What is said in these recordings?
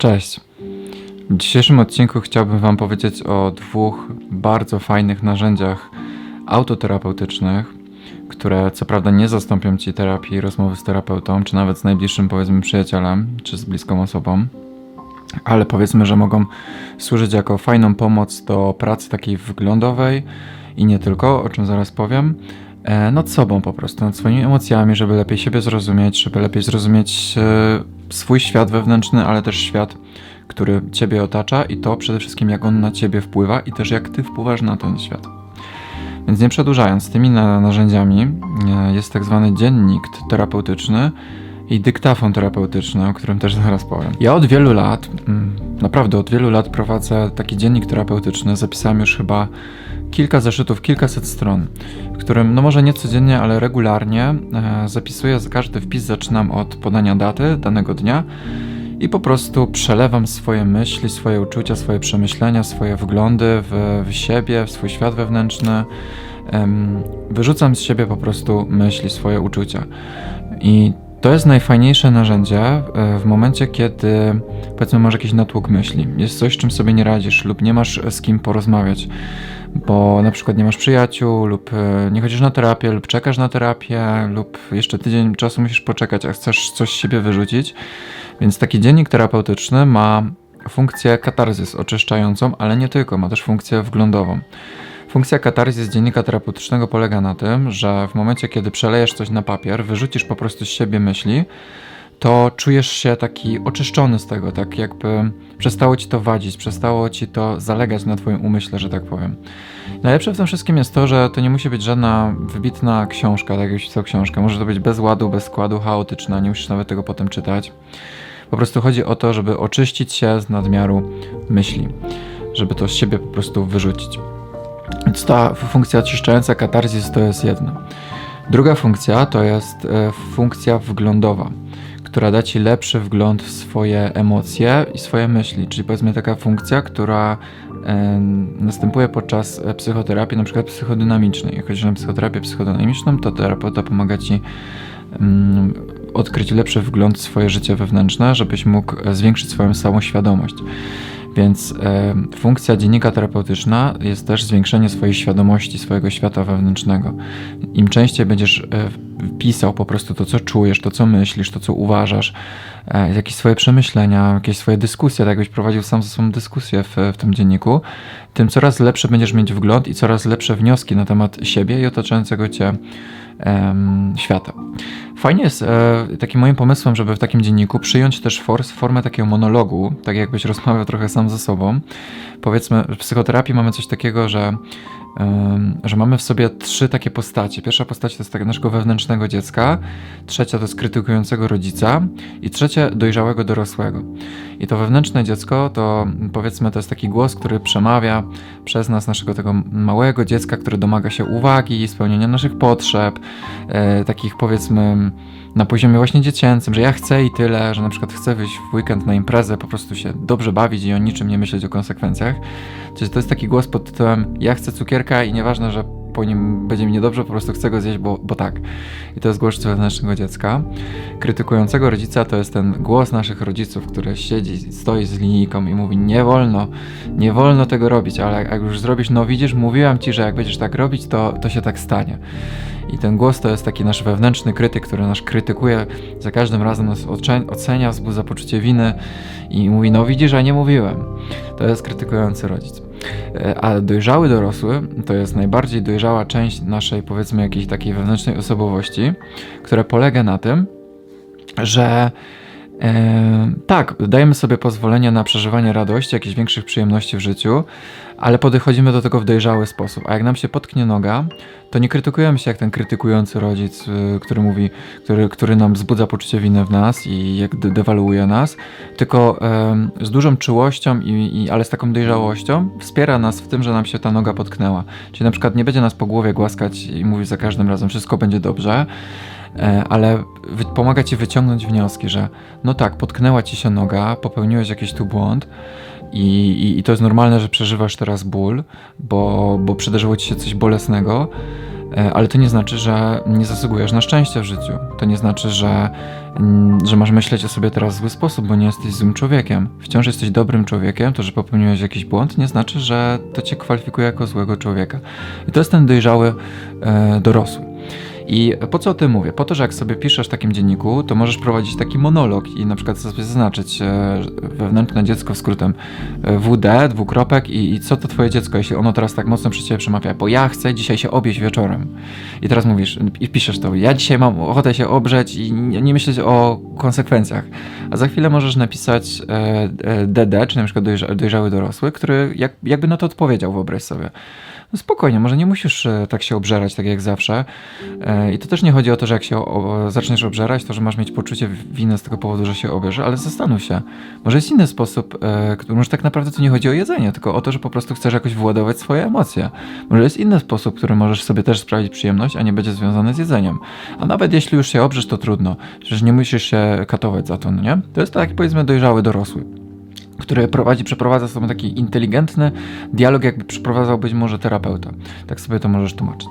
Cześć. W dzisiejszym odcinku chciałbym Wam powiedzieć o dwóch bardzo fajnych narzędziach autoterapeutycznych, które co prawda nie zastąpią Ci terapii rozmowy z terapeutą, czy nawet z najbliższym powiedzmy przyjacielem, czy z bliską osobą, ale powiedzmy, że mogą służyć jako fajną pomoc do pracy takiej wyglądowej i nie tylko, o czym zaraz powiem, nad sobą po prostu, nad swoimi emocjami, żeby lepiej siebie zrozumieć, żeby lepiej zrozumieć e, swój świat wewnętrzny, ale też świat, który Ciebie otacza i to przede wszystkim jak on na Ciebie wpływa i też jak Ty wpływasz na ten świat. Więc nie przedłużając, tymi na, narzędziami e, jest tak zwany dziennik terapeutyczny i dyktafon terapeutyczny, o którym też zaraz powiem. Ja od wielu lat, mm, naprawdę od wielu lat prowadzę taki dziennik terapeutyczny. Zapisałem już chyba kilka zeszytów, kilkaset stron, w którym, no może nie codziennie, ale regularnie e, zapisuję każdy wpis. Zaczynam od podania daty danego dnia i po prostu przelewam swoje myśli, swoje uczucia, swoje przemyślenia, swoje wglądy w, w siebie, w swój świat wewnętrzny. Em, wyrzucam z siebie po prostu myśli, swoje uczucia. I to jest najfajniejsze narzędzie e, w momencie, kiedy powiedzmy masz jakiś natłok myśli, jest coś, czym sobie nie radzisz lub nie masz z kim porozmawiać, bo na przykład nie masz przyjaciół lub e, nie chodzisz na terapię lub czekasz na terapię lub jeszcze tydzień czasu musisz poczekać, a chcesz coś z siebie wyrzucić. Więc taki dziennik terapeutyczny ma funkcję katarzys oczyszczającą, ale nie tylko, ma też funkcję wglądową. Funkcja katarzis dziennika terapeutycznego polega na tym, że w momencie, kiedy przelejesz coś na papier, wyrzucisz po prostu z siebie myśli, to czujesz się taki oczyszczony z tego, tak jakby przestało ci to wadzić, przestało ci to zalegać na twoim umyśle, że tak powiem. Najlepsze w tym wszystkim jest to, że to nie musi być żadna wybitna książka, tak jak pisał książkę. Może to być bez ładu, bez składu, chaotyczna, nie musisz nawet tego potem czytać. Po prostu chodzi o to, żeby oczyścić się z nadmiaru myśli, żeby to z siebie po prostu wyrzucić. Więc ta funkcja oczyszczająca katarzis to jest jedna. Druga funkcja to jest e, funkcja wglądowa, która da ci lepszy wgląd w swoje emocje i swoje myśli, czyli powiedzmy taka funkcja, która e, następuje podczas e, psychoterapii, na przykład psychodynamicznej. Jak chodzisz na psychoterapię psychodynamiczną, to terapeuta pomaga ci mm, odkryć lepszy wgląd w swoje życie wewnętrzne, żebyś mógł zwiększyć swoją samoświadomość. Więc e, funkcja dziennika terapeutyczna jest też zwiększenie swojej świadomości, swojego świata wewnętrznego. Im częściej będziesz e, pisał po prostu to, co czujesz, to, co myślisz, to, co uważasz, e, jakieś swoje przemyślenia, jakieś swoje dyskusje, tak jakbyś prowadził sam ze sobą dyskusję w, w tym dzienniku, tym coraz lepszy będziesz mieć wgląd i coraz lepsze wnioski na temat siebie i otaczającego cię świata. Fajnie jest e, takim moim pomysłem, żeby w takim dzienniku przyjąć też for, formę takiego monologu, tak jakbyś rozmawiał trochę sam ze sobą. Powiedzmy, w psychoterapii mamy coś takiego, że że mamy w sobie trzy takie postacie. Pierwsza postać to jest tak naszego wewnętrznego dziecka, trzecia to jest krytykującego rodzica i trzecia dojrzałego dorosłego. I to wewnętrzne dziecko to powiedzmy to jest taki głos, który przemawia przez nas, naszego tego małego dziecka, który domaga się uwagi, spełnienia naszych potrzeb, e, takich powiedzmy na poziomie właśnie dziecięcym, że ja chcę i tyle, że na przykład chcę wyjść w weekend na imprezę, po prostu się dobrze bawić i o niczym nie myśleć o konsekwencjach. Czyli to jest taki głos pod tytułem ja chcę cukierka i nieważne, że po nim będzie mi niedobrze, po prostu chcę go zjeść, bo, bo tak. I to jest głos wewnętrznego dziecka. Krytykującego rodzica to jest ten głos naszych rodziców, który siedzi, stoi z linijką i mówi nie wolno, nie wolno tego robić, ale jak już zrobisz, no widzisz, mówiłam ci, że jak będziesz tak robić, to, to się tak stanie. I ten głos to jest taki nasz wewnętrzny krytyk, który nas krytykuje, za każdym razem nas ocenia, wzbudza poczucie winy i mówi, no widzisz, a nie mówiłem. To jest krytykujący rodzic. E, a dojrzały dorosły to jest najbardziej dojrzała część naszej, powiedzmy, jakiejś takiej wewnętrznej osobowości, która polega na tym, że e, tak, dajemy sobie pozwolenie na przeżywanie radości, jakichś większych przyjemności w życiu, ale podchodzimy do tego w dojrzały sposób. A jak nam się potknie noga, to nie krytykujemy się jak ten krytykujący rodzic, y, który mówi, który, który nam wzbudza poczucie winy w nas i jak dewaluuje nas, tylko z dużą czułością, i, i, ale z taką dojrzałością wspiera nas w tym, że nam się ta noga potknęła. Czyli na przykład nie będzie nas po głowie głaskać i mówić za każdym razem, wszystko będzie dobrze, e, ale pomaga ci wyciągnąć wnioski, że no tak, potknęła ci się noga, popełniłeś jakiś tu błąd, i, i, I, to jest normalne, że przeżywasz teraz ból, bo, bo przydarzyło ci się coś bolesnego, E, Ale to nie znaczy, że nie zasługujesz na szczęście w życiu. To nie znaczy, że, mm, że masz myśleć o sobie teraz w zły sposób, bo nie jesteś złym człowiekiem. Wciąż jesteś dobrym człowiekiem. To, że popełniłeś jakiś błąd, nie znaczy, że to cię kwalifikuje jako złego człowieka. I to jest ten dojrzały e, dorosły. I po co o tym mówię? Po to, że jak sobie piszesz w takim dzienniku, to możesz prowadzić taki monolog i na przykład sobie zaznaczyć e, wewnętrzne dziecko skrótem e, WD, dwukropek i, i co to twoje dziecko, jeśli ono teraz tak mocno przy ciebie przemawia, bo ja chcę dzisiaj się obieść wieczorem. I teraz mówisz i piszesz to, ja dzisiaj mam ochotę się obrzeć i nie, nie myśleć o konsekwencjach. A za chwilę możesz napisać e, DD, czy na przykład dojrza, dojrzały dorosły, który jak, jakby na to odpowiedział, wyobraź sobie. No spokojnie, może nie musisz e, tak się obżerać, tak jak zawsze. E, I to też nie chodzi o to, że jak się zaczniesz obżerać, to że masz mieć poczucie winy z tego powodu, że się obierze, ale zastanów się. Może jest inny sposób, e, który, może tak naprawdę to nie chodzi o jedzenie, tylko o to, że po prostu chcesz jakoś władować swoje emocje. Może jest inny sposób, który możesz sobie też sprawić przyjemność, a nie będzie związany z jedzeniem. A nawet jeśli już się obrzesz, to trudno. Przecież nie musisz się katować za to, no nie? To jest taki powiedzmy dojrzały dorosły który prowadzi, przeprowadza sobie taki inteligentny dialog, jakby przeprowadzał być może terapeuta. Tak sobie to możesz tłumaczyć.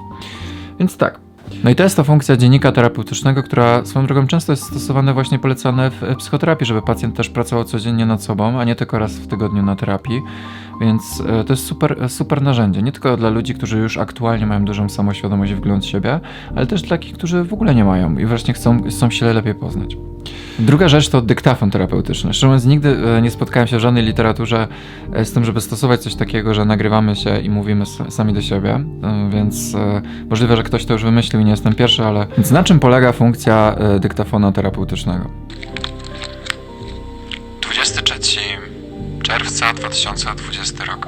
Więc tak. No i to jest ta funkcja dziennika terapeutycznego, która swoją drogą często jest stosowana właśnie polecane w psychoterapii, żeby pacjent też pracował codziennie nad sobą, a nie tylko raz w tygodniu na terapii. Więc e, to jest super, super narzędzie. Nie tylko dla ludzi, którzy już aktualnie mają dużą samoświadomość i wgląd w siebie, ale też dla takich, którzy w ogóle nie mają i właśnie chcą, chcą się lepiej poznać. Druga rzecz to dyktafon terapeutyczny. Szczerze mówiąc, nigdy e, nie spotkałem się w żadnej literaturze e, z tym, żeby stosować coś takiego, że nagrywamy się i mówimy sami do siebie, E, więc e, możliwe, że ktoś to już wymyślił i nie jestem pierwszy, ale... Więc na czym polega funkcja e, dyktafona terapeutycznego? 23 czerwca 2020 rok.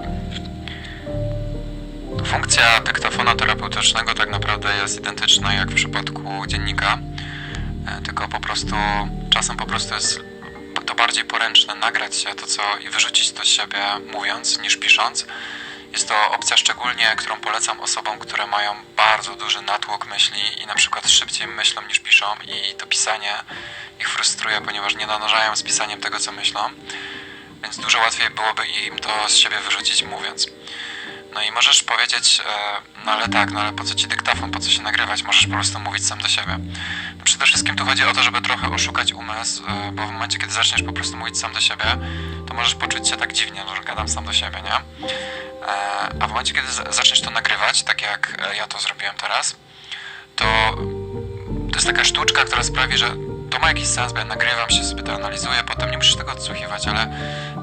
Funkcja dyktafona terapeutycznego tak naprawdę jest identyczna jak w przypadku dziennika, e, tylko po prostu czasem po prostu jest to bardziej poręczne nagrać się to co i wyrzucić to z siebie mówiąc niż pisząc. Jest to opcja szczególnie, którą polecam osobom, które mają bardzo duży natłok myśli i na przykład szybciej myślą niż piszą i to pisanie ich frustruje, ponieważ nie nadążają z pisaniem tego, co myślą. Więc dużo łatwiej byłoby im to z siebie wyrzucić mówiąc. No i możesz powiedzieć, e, no ale tak, no ale po co ci dyktafon, po co się nagrywać, możesz po prostu mówić sam do siebie. No przede wszystkim tu chodzi o to, żeby trochę oszukać umysł, e, bo w momencie, kiedy zaczniesz po prostu mówić sam do siebie, to możesz poczuć się tak dziwnie, no, że gadam sam do siebie, nie? E, a w momencie, kiedy za- zaczniesz to nagrywać, tak jak e, ja to zrobiłem teraz, to to jest taka sztuczka, która sprawi, że to ma jakiś sens, bo ja nagrywam się, sobie to analizuję, potem nie musisz tego odsłuchiwać, ale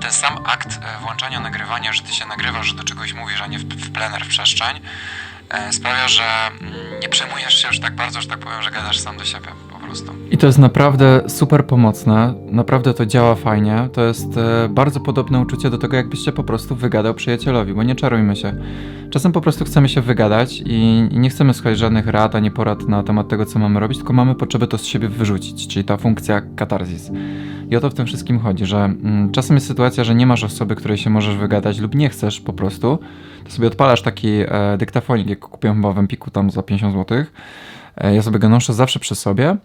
ten sam akt e, włączania nagrywania, że ty się nagrywasz, że do czegoś mówisz, a nie w, plener, w przestrzeń, sprawia, że mm, nie przejmujesz się już tak bardzo, że tak powiem, że gadasz sam do siebie prostu. I to jest naprawdę super pomocne, naprawdę to działa fajnie, to jest e, bardzo podobne uczucie do tego, jakbyś się po prostu wygadał przyjacielowi, bo nie czarujmy się. Czasem po prostu chcemy się wygadać i, nie chcemy słuchać żadnych rad ani porad na temat tego, co mamy robić, tylko mamy potrzebę to z siebie wyrzucić, czyli ta funkcja katarzis. I o to w tym wszystkim chodzi, że mm, czasem jest sytuacja, że nie masz osoby, której się możesz wygadać lub nie chcesz po prostu, to sobie odpalasz taki e, dyktafonik, jak kupiłem chyba w Empiku tam za 50 zł. E, Ja sobie go noszę zawsze przy sobie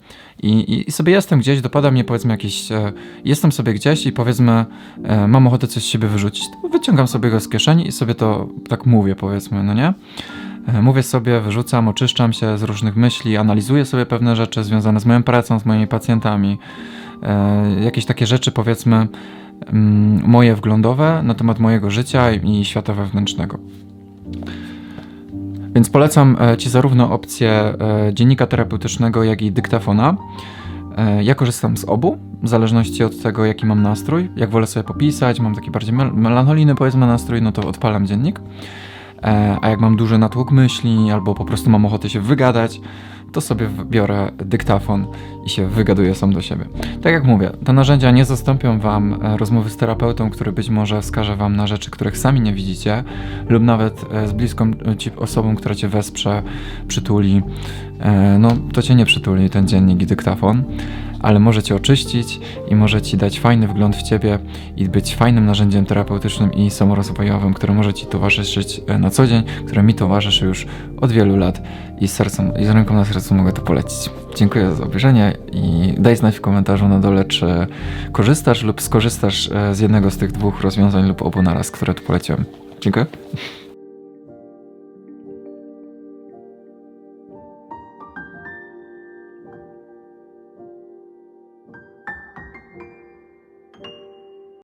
i, i, sobie jestem gdzieś, dopada mnie powiedzmy jakiś, e, jestem sobie gdzieś i powiedzmy e, mam ochotę coś z siebie wyrzucić, wyciągam sobie go z kieszeni i sobie to tak mówię powiedzmy, no nie? Mówię sobie, wyrzucam, oczyszczam się z różnych myśli, analizuję sobie pewne rzeczy związane z moją pracą, z moimi pacjentami, jakieś takie rzeczy powiedzmy mm, moje wglądowe na temat mojego życia i świata wewnętrznego. Więc polecam e, Ci zarówno opcję e, dziennika terapeutycznego, jak i dyktafona. E, Ja korzystam z obu, w zależności od tego, jaki mam nastrój. Jak wolę sobie popisać, mam taki bardziej mel- melancholijny, powiedzmy, nastrój, no to odpalam dziennik. A jak mam duży natłok myśli, albo po prostu mam ochotę się wygadać, to sobie biorę dyktafon i się wygaduję sam do siebie. Tak jak mówię, te narzędzia nie zastąpią Wam e, rozmowy z terapeutą, który być może wskaże Wam na rzeczy, których sami nie widzicie, lub nawet e, z bliską e, ci osobą, która Cię wesprze, przytuli. E, No, to Cię nie przytuli ten dziennik i dyktafon, ale może Cię oczyścić i może Ci dać fajny wgląd w Ciebie i być fajnym narzędziem terapeutycznym i samorozwojowym, które może Ci towarzyszyć e, na co dzień, które mi towarzyszy już od wielu lat i z sercem, i z ręką na sercu mogę to polecić. Dziękuję za obejrzenie i daj znać w komentarzu na dole, czy korzystasz lub skorzystasz e, z jednego z tych dwóch rozwiązań lub obu naraz, które tu poleciłem. Dziękuję.